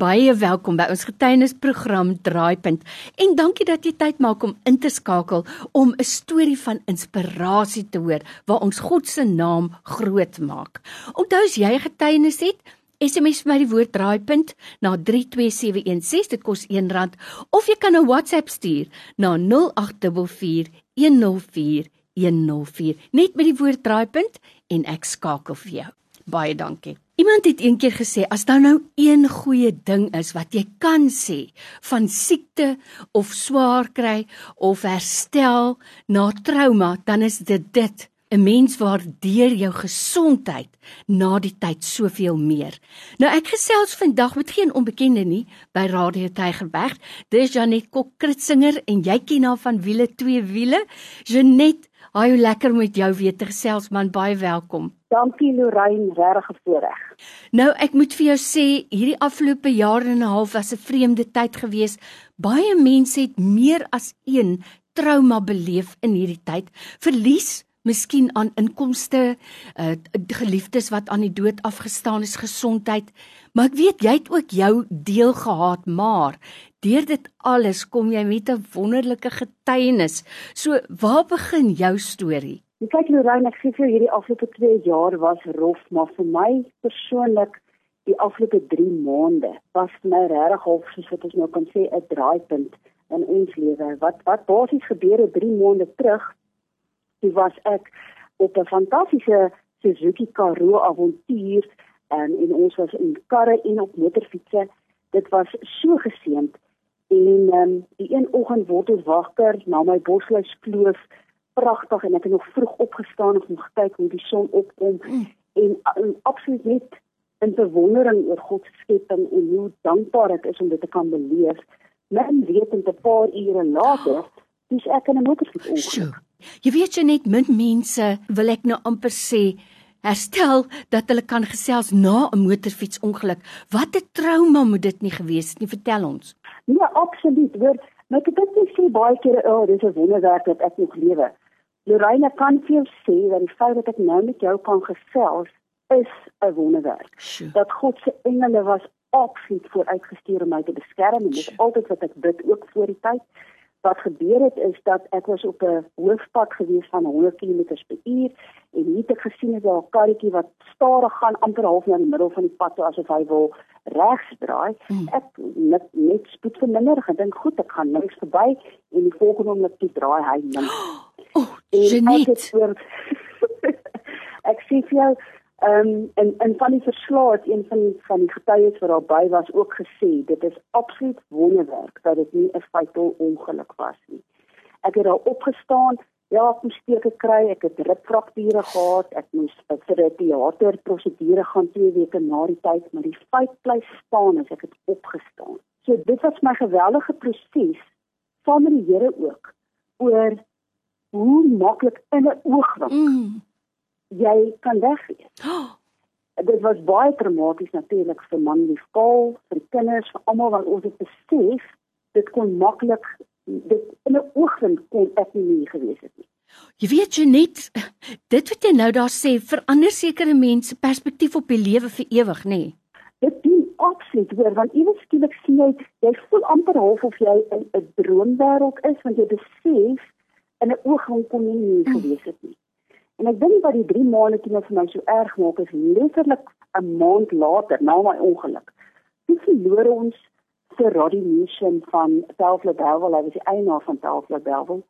Baie welkom by ons getuienisprogram Draaipunt en dankie dat jy tyd maak om in te skakel om 'n storie van inspirasie te hoor waar ons God se naam groot maak. Onthou as jy getuienis het, SMS vir my die woord Draaipunt na 32716 dit kos R1 of jy kan 'n WhatsApp stuur na 0844104104 net met die woord Draaipunt en ek skakel vir jou. Baie dankie. Iemand het eendag gesê as daar nou een goeie ding is wat jy kan sê van siekte of swaar kry of herstel na trauma, dan is dit dit. 'n Mens waardeer jou gesondheid na die tyd soveel meer. Nou ek gesels vandag met geen onbekende nie by Radio Tygerberg. Dis Janet Kok Kritzinger en jy ken haar van wiele twee wiele. Janet, Haai, lekker met jou weer te gesels man, baie welkom. Dankie Lorraine, regtig gevoorreg. Nou ek moet vir jou sê, hierdie afgelope jaar en 'n half was 'n vreemde tyd gewees. Baie mense het meer as een trauma beleef in hierdie tyd. Verlies miskien aan inkomste, uh, geliefdes wat aan die dood afgestaan is, gesondheid. Maar ek weet jy het ook jou deel gehad, maar deur dit alles kom jy met 'n wonderlike getuienis. So, waar begin jou storie? Kyk Lorraine, ek sê vir hierdie afgelope 2 jaar was rof, maar vir my persoonlik die afgelope 3 maande was vir my regtig half soos wat ons nou kan sê 'n draaipunt in ons lewe. Wat wat basies gebeur het 3 maande terug toe was ek op 'n fantastiese Suzuki Karoo avontuur en, en ons was in karre en op motorfietsse. Dit was so geseënd en um, die een oggend word ons wakker na my Bosluis kloof pragtig en ek het nog vroeg opgestaan om te kyk hoe die son opkom mm. en, en absoluut net in bewondering oor God se skepping en hoe dankbaar ek is om dit te kan beleef. Men weet 'n paar ure later, dis ek in 'n motorfiets ongeluk. Jy weet jy net min mense wil ek nou amper sê herstel dat hulle kan gesels na 'n motorfietsongeluk. Wat 'n trauma moet dit nie gewees het nie, vertel ons. Nee, absoluut. Hoor, maar ek dink jy sê baie keer, "O, oh, dis 'n wonderwerk dat ek nog lewe." Lorraine kan vir jou sê dat die feit dat ek nou met jou kan gesels is 'n wonderwerk. Sure. Dat God se engele was absoluut vooruitgestuur om my te beskerm en dit is altyd wat ek bid ook voor die tyd wat gebeur het is dat ek was op 'n hoofpad gewees van 100 km/h en het ek gesien 'n karretjie wat stadig gaan amper half na die middel van die pad toe asof hy wil regs draai. Hmm. Ek net net spoed verminder en dink goed, ek gaan links verby en die volgende oomblik toe draai hy links. Oh, Jeanette. Ek sê vir jou Ehm um, en en van die verslae het een van van die getuies wat daarby was ook gesê dit is absoluut wonderwerk dat dit nie 'n fatal ongeluk was nie. Ek het daar opgestaan, ja, ek moes steke kry, ek het ribfrakture gehad, ek moes vir 'n teater prosedure gaan 2 weke na die tyd, maar die feit bly staan as ek het opgestaan. So dit was my geweldige proses saam met die Here ook oor hoe maklik in 'n oogwink mm jy kan wegwees. Oh. Dit was baie traumaties natuurlik vir man lief Paul, vir die kinders, vir almal wat ons het besef dit kon maklik dit in 'n oogwink kon ek nie meer gewees het nie. Jy weet jy net dit wat jy nou daar sê verander sekere mense perspektief op die lewe vir ewig, nê? Nee. Dit doen absoluut hoor want iewers skielik sien jy jy voel amper half of jy in 'n droomwêreld is want jy besef in 'n oogwink kon nie meer mm. gewees het nie. En ek dink wat die 3 maande toe vir my so erg maak is letterlik 'n maand later na my ongeluk. Dis verloor ons vir Roddy Mission van Telfla Belwel, hy was die eienaar van Telfla Belwel.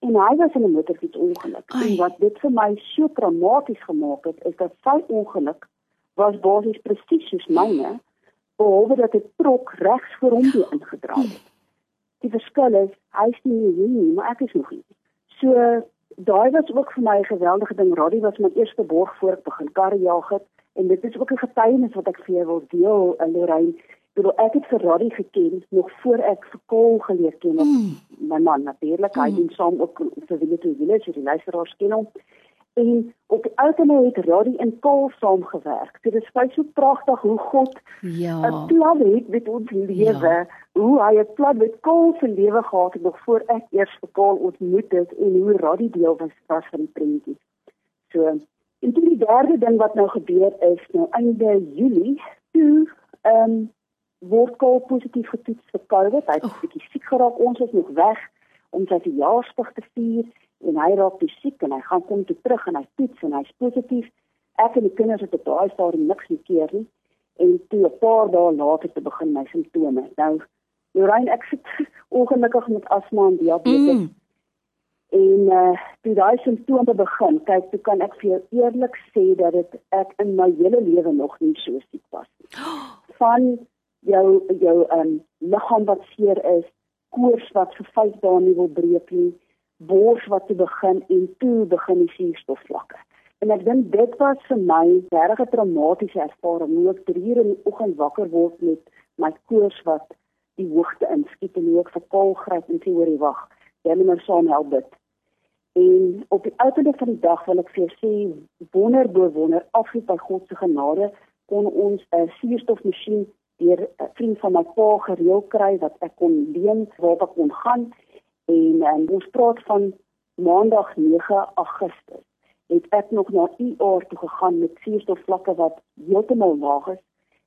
En hy was in 'n motorfietsongeluk. En wat dit vir my so traumaties gemaak het, is dat sy ongeluk was basies presies soos myne, behalwe dat dit trok regs voor hom die ingedraai het. Die verskil is hy is nie hier nie, maar ek is nog hier. So daai was ook vir my 'n geweldige ding. Radie was my eerste borg voor ek begin karjag het en dit is ook 'n getuienis wat ek vir jou wil deel in Lorraine. Ek ek het vir Radie geken nog voor ek vir Kol geleer ken. Mm. My man natuurlik, mm. hy doen saam ook vir Wille to Wille, so die luisteraars ken hom en op algemeen het Roddy en Paul saamgewerk. Dit is baie so pragtig hoe God ja. 'n plan het met ons lewe, ja. hoe hy 'n plan met Paul se lewe gehad het nog voor ek eers vir Paul ontmoet het en hoe Roddy deel was, was van die prentjie. So, en toe die derde ding wat nou gebeur is, nou einde Julie, toe ehm um, word kaal positief getoets vir COVID. Hy het 'n oh. bietjie siek geraak. Ons is nog weg om sy verjaarsdag te vier en hy raak te siek en hy gaan kom toe terug en hy toets en hy's positief. Ek en die kinders het op daai stadium niks gekeer nie en toe 'n paar dae later te begin my simptome. Nou Lorraine ek sit ongelukkig met asma en diabetes. Mm. En uh toe daai simptome begin, kyk, toe kan ek vir jou eerlik sê dat dit ek in my hele lewe nog nie so siek was nie. Van jou jou um liggaam wat seer is, koors wat vir 5 dae nie wil breek nie, bors wat te begin en toe begin die suurstofvlakke. En ek dink dit was vir my 'n regtig traumatiese ervaring. Hoe ek 3 uur in die oggend wakker word met my koors wat die hoogte inskiet en hoe ek vir Paul gryp en sê hoor jy wag, jy moet my saam help bid. En op die uiteinde van die dag wil ek vir jou sê wonder bo wonder afgeet by God se genade kon ons 'n suurstofmasjien deur 'n vriend van my pa gereël kry wat ek kon leen waar ek kon gaan en, en ons praat van maandag 9 Augustus. Het ek nog na UR toe gegaan met suurstofvlakke wat heeltemal laag is.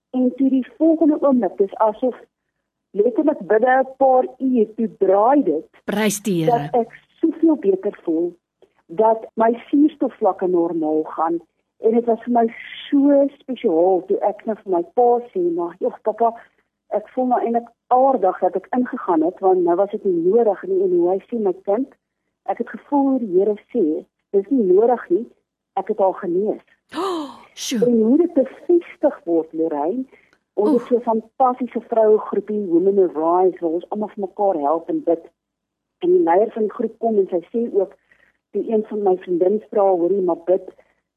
En toe die volgende oomblik dis asof letterlik binne 'n paar ure toe draai dit prys die Here. dat ek soveel beter voel dat my suurstofvlakke normaal gaan. En dit was vir my so spesiaal toe ek net vir my pa sê maar jog pappa ek voel nou eintlik aardig dat ek ingegaan het want nou was dit nie nodig nie en hoe hy sê my kind ek het gevoel die Here sê dis nie nodig nie. Ek het al genees. Oh, en hoe dit bevestig word, Lorraine, ons het so 'n fantastiese vroue groepie Women of Rise waar ons almal vir mekaar help en bid. En die leier van die groep kom en sy sê ook die een van my vriendinne vra hoorie maar bid.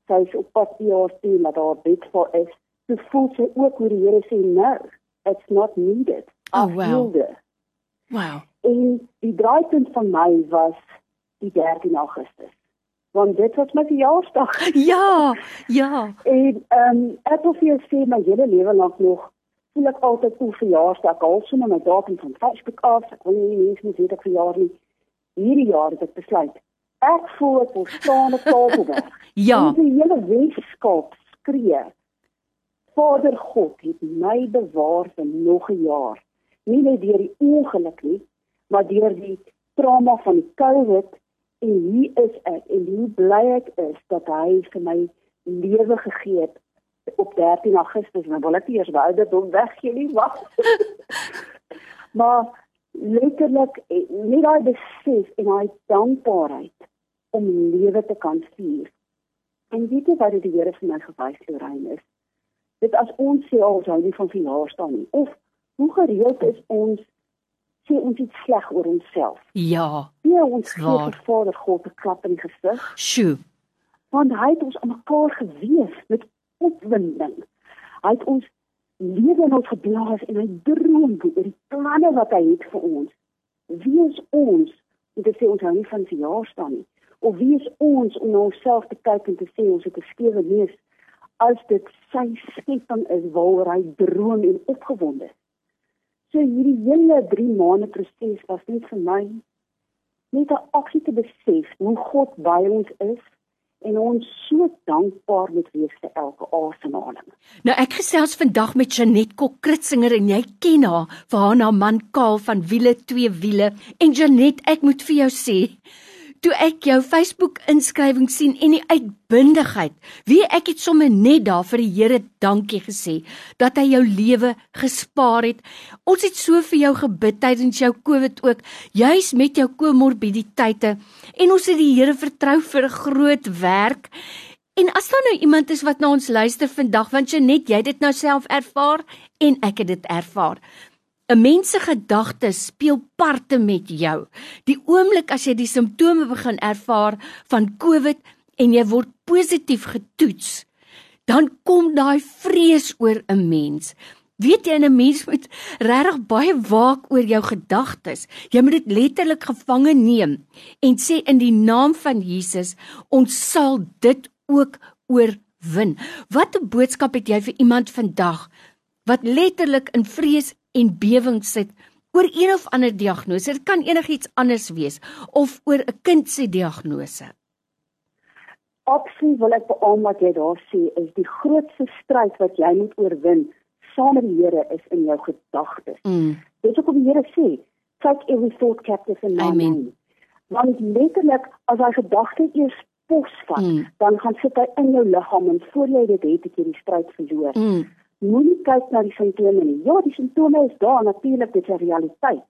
Sy is op pad hier toe na haar bid vir is. Sy voel sy ook hoe die Here sê no, it's not needed. Oh wow. Wow. En die draaipunt van my was die 13 Augustus want dit was my verjaarsdag. Ja, ja. En ehm um, ek wil vir jou sê my hele lewe lank nog voel ek altyd hoe verjaarsdag al sommer my datum van Facebook af. Ek wil nie mense moet weet ek verjaar nie. Hierdie jaar het ek besluit. Ek voel ek wil staan op Tafelberg. ja. En die hele wetenskap skree. Vader God het my bewaar vir nog 'n jaar. Nie net deur die ongeluk nie, maar deur die trauma van die COVID en hier is ek en hoe bly ek is dat hy vir my lewe gegee het op 13 Augustus. Nou wil ek eers wou dat hom weggee nie wag maar letterlik nie daai besef en daai dankbaarheid om lewe te kan vier. En weet jy wat die Here vir my gewys Lorraine? is dit as ons sê ons hou nie van verjaarsdag nie of hoe gereeld is ons sê ons iets sleg oor onsself. Ja. Ja, ons gee vir Vader God 'n klap in die gesig. Sjoe. Want hy het ons aan mekaar gewees met opwinding. Hy het ons lewe in ons geblaas en hy droom oor die planne wat hy het vir ons. Wie is ons om te sê ons hou nie van verjaarsdag nie? Of wie is ons om na onsself te kyk en te sê ons het 'n skewe neus as dit sy skepping is waaroor hy droom en opgewonde is? So hierdie hele 3 maande proses was net vir my net 'n aksie te besef hoe God by ons is en ons so dankbaar moet wees vir elke asemhaling. Nou ek gesels vandag met Janet Kokritsinger en jy ken haar vir haar naam man Kaal van wiele twee wiele en Janet ek moet vir jou sê toe ek jou Facebook inskrywing sien en die uitbundigheid. Wie ek het sommer net daar vir die Here dankie gesê dat hy jou lewe gespaar het. Ons het so vir jou gebid tydens jou Covid ook, juis met jou komorbiditeite en ons het die Here vertrou vir 'n groot werk. En as daar nou iemand is wat na ons luister vandag want jy net jy dit nou self ervaar en ek het dit ervaar. 'n Mens se gedagtes speel parte met jou. Die oomblik as jy die simptome begin ervaar van COVID en jy word positief getoets, dan kom daai vrees oor 'n mens. Weet jy 'n mens moet regtig baie waak oor jou gedagtes. Jy moet dit letterlik gevange neem en sê in die naam van Jesus, ons sal dit ook oorwin. Wat 'n boodskap het jy vir iemand vandag wat letterlik in vrees en bewing sit oor een of ander diagnose. Dit kan enigiets anders wees of oor 'n kind se diagnose. Opsie wil ek beamoen wat jy daar sê is die grootste stryd wat jy moet oorwin saam met die Here is in jou gedagtes. Mm. Dit is wat die Here sê, take every thought captive in my Amen. mind. Want letterlik as hy gedagte eers posvat, Mm. dan gaan sit hy in jou liggaam en voor jy dit het, het jy die stryd verloor. Mm. Moenie kyk na die simptome nie. Ja, die simptome is daar, natuurlik, dit is 'n realiteit.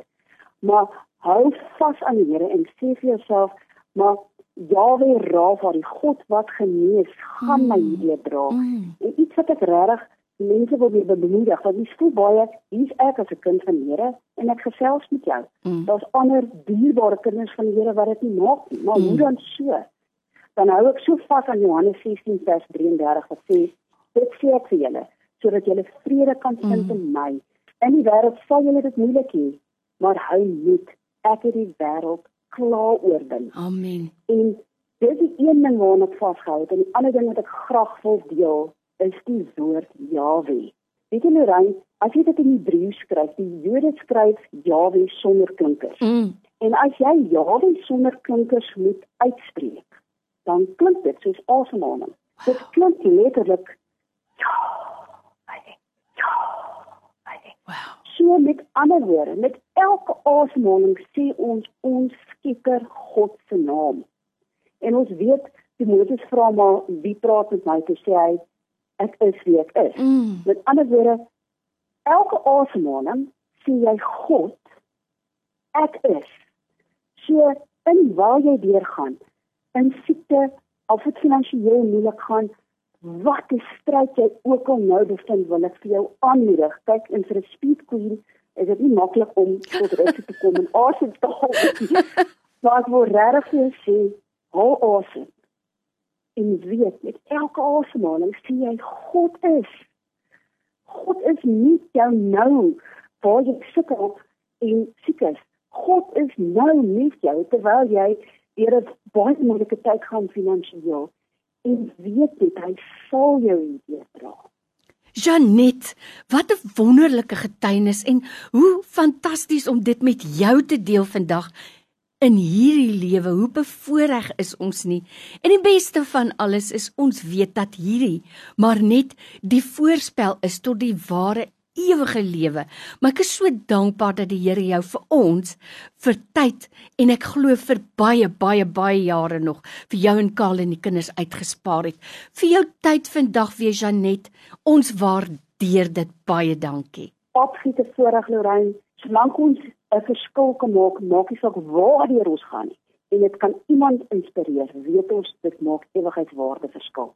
Maar hou vas aan die Here en sê vir jouself, maar Jahwe Rafa, die God wat genees, gaan my hierdeur dra. Mm. En iets wat ek regtig mense wil weer bemoedig, want jy voel baie, hier's ek as 'n kind van die Here en ek gesels met jou. Mm. Daar's ander dierbare kinders van die Here wat dit nie maak nie, maar Mm. hoe dan so? Dan hou ek so vas aan Johannes 16 vers 33 wat sê, dit sê ek vir julle sodat julle vrede kan vind Mm. in my. In die wêreld sal julle dit moeilik hê, maar hou moed, ek het die wêreld klaar oorwin. Amen. En dis die een ding waarna ek vasgehou het en die ander ding wat ek graag wil deel is die woord Jahwe. Weet jy Lorraine, as jy dit in Hebreë skryf, die Jode skryf Jahwe sonder klinkers. Mm. En as jy Jahwe sonder klinkers moet uitspreek, dan klink dit soos asemhaling. Dit klink letterlik Jahwe. Jahwe. Wow. So met ander woorde, met elke asemhaling sê ons ons Skepper God se naam. En ons weet Timoteus vra maar wie praat met my te sê hy ek is wie ek is. Mm. Met ander woorde, elke asemhaling sê jy God ek is. So in waar jy deurgaan, in siekte of dit finansiëel moeilik gaan, wat 'n stryd jy ook al nou bevind, wil ek vir jou aanmoedig. Kyk, in vir 'n speed queen is dit nie maklik om tot rus te kom en asem te haal. nie. Maar ek wil regtig vir jou sê, hou asem. En weet, met elke asemhaling sien jy God is. God is nie jou nou waar jy sukkel en siek is. God is nou met jou terwyl jy deur 'n baie moeilike tyd gaan finansiëel. En weet dit, hy sal jou hierdeur dra. Janet, wat 'n wonderlike getuienis en hoe fantasties om dit met jou te deel vandag in hierdie lewe. Hoe bevoorreg is ons nie. En die beste van alles is ons weet dat hierdie maar net die voorspel is tot die ware ewige lewe. Maar ek is so dankbaar dat die Here jou vir ons vir tyd en ek glo vir baie baie baie jare nog vir jou en Karl en die kinders uitgespaar het. Vir jou tyd vandag weer Janet, ons waardeer dit baie dankie. Absolute voorreg Lorraine, solank ons 'n verskil kan maak, maak nie saak waar deur ons gaan nie. En dit kan iemand inspireer, weet ons dit maak ewigheidswaarde verskil.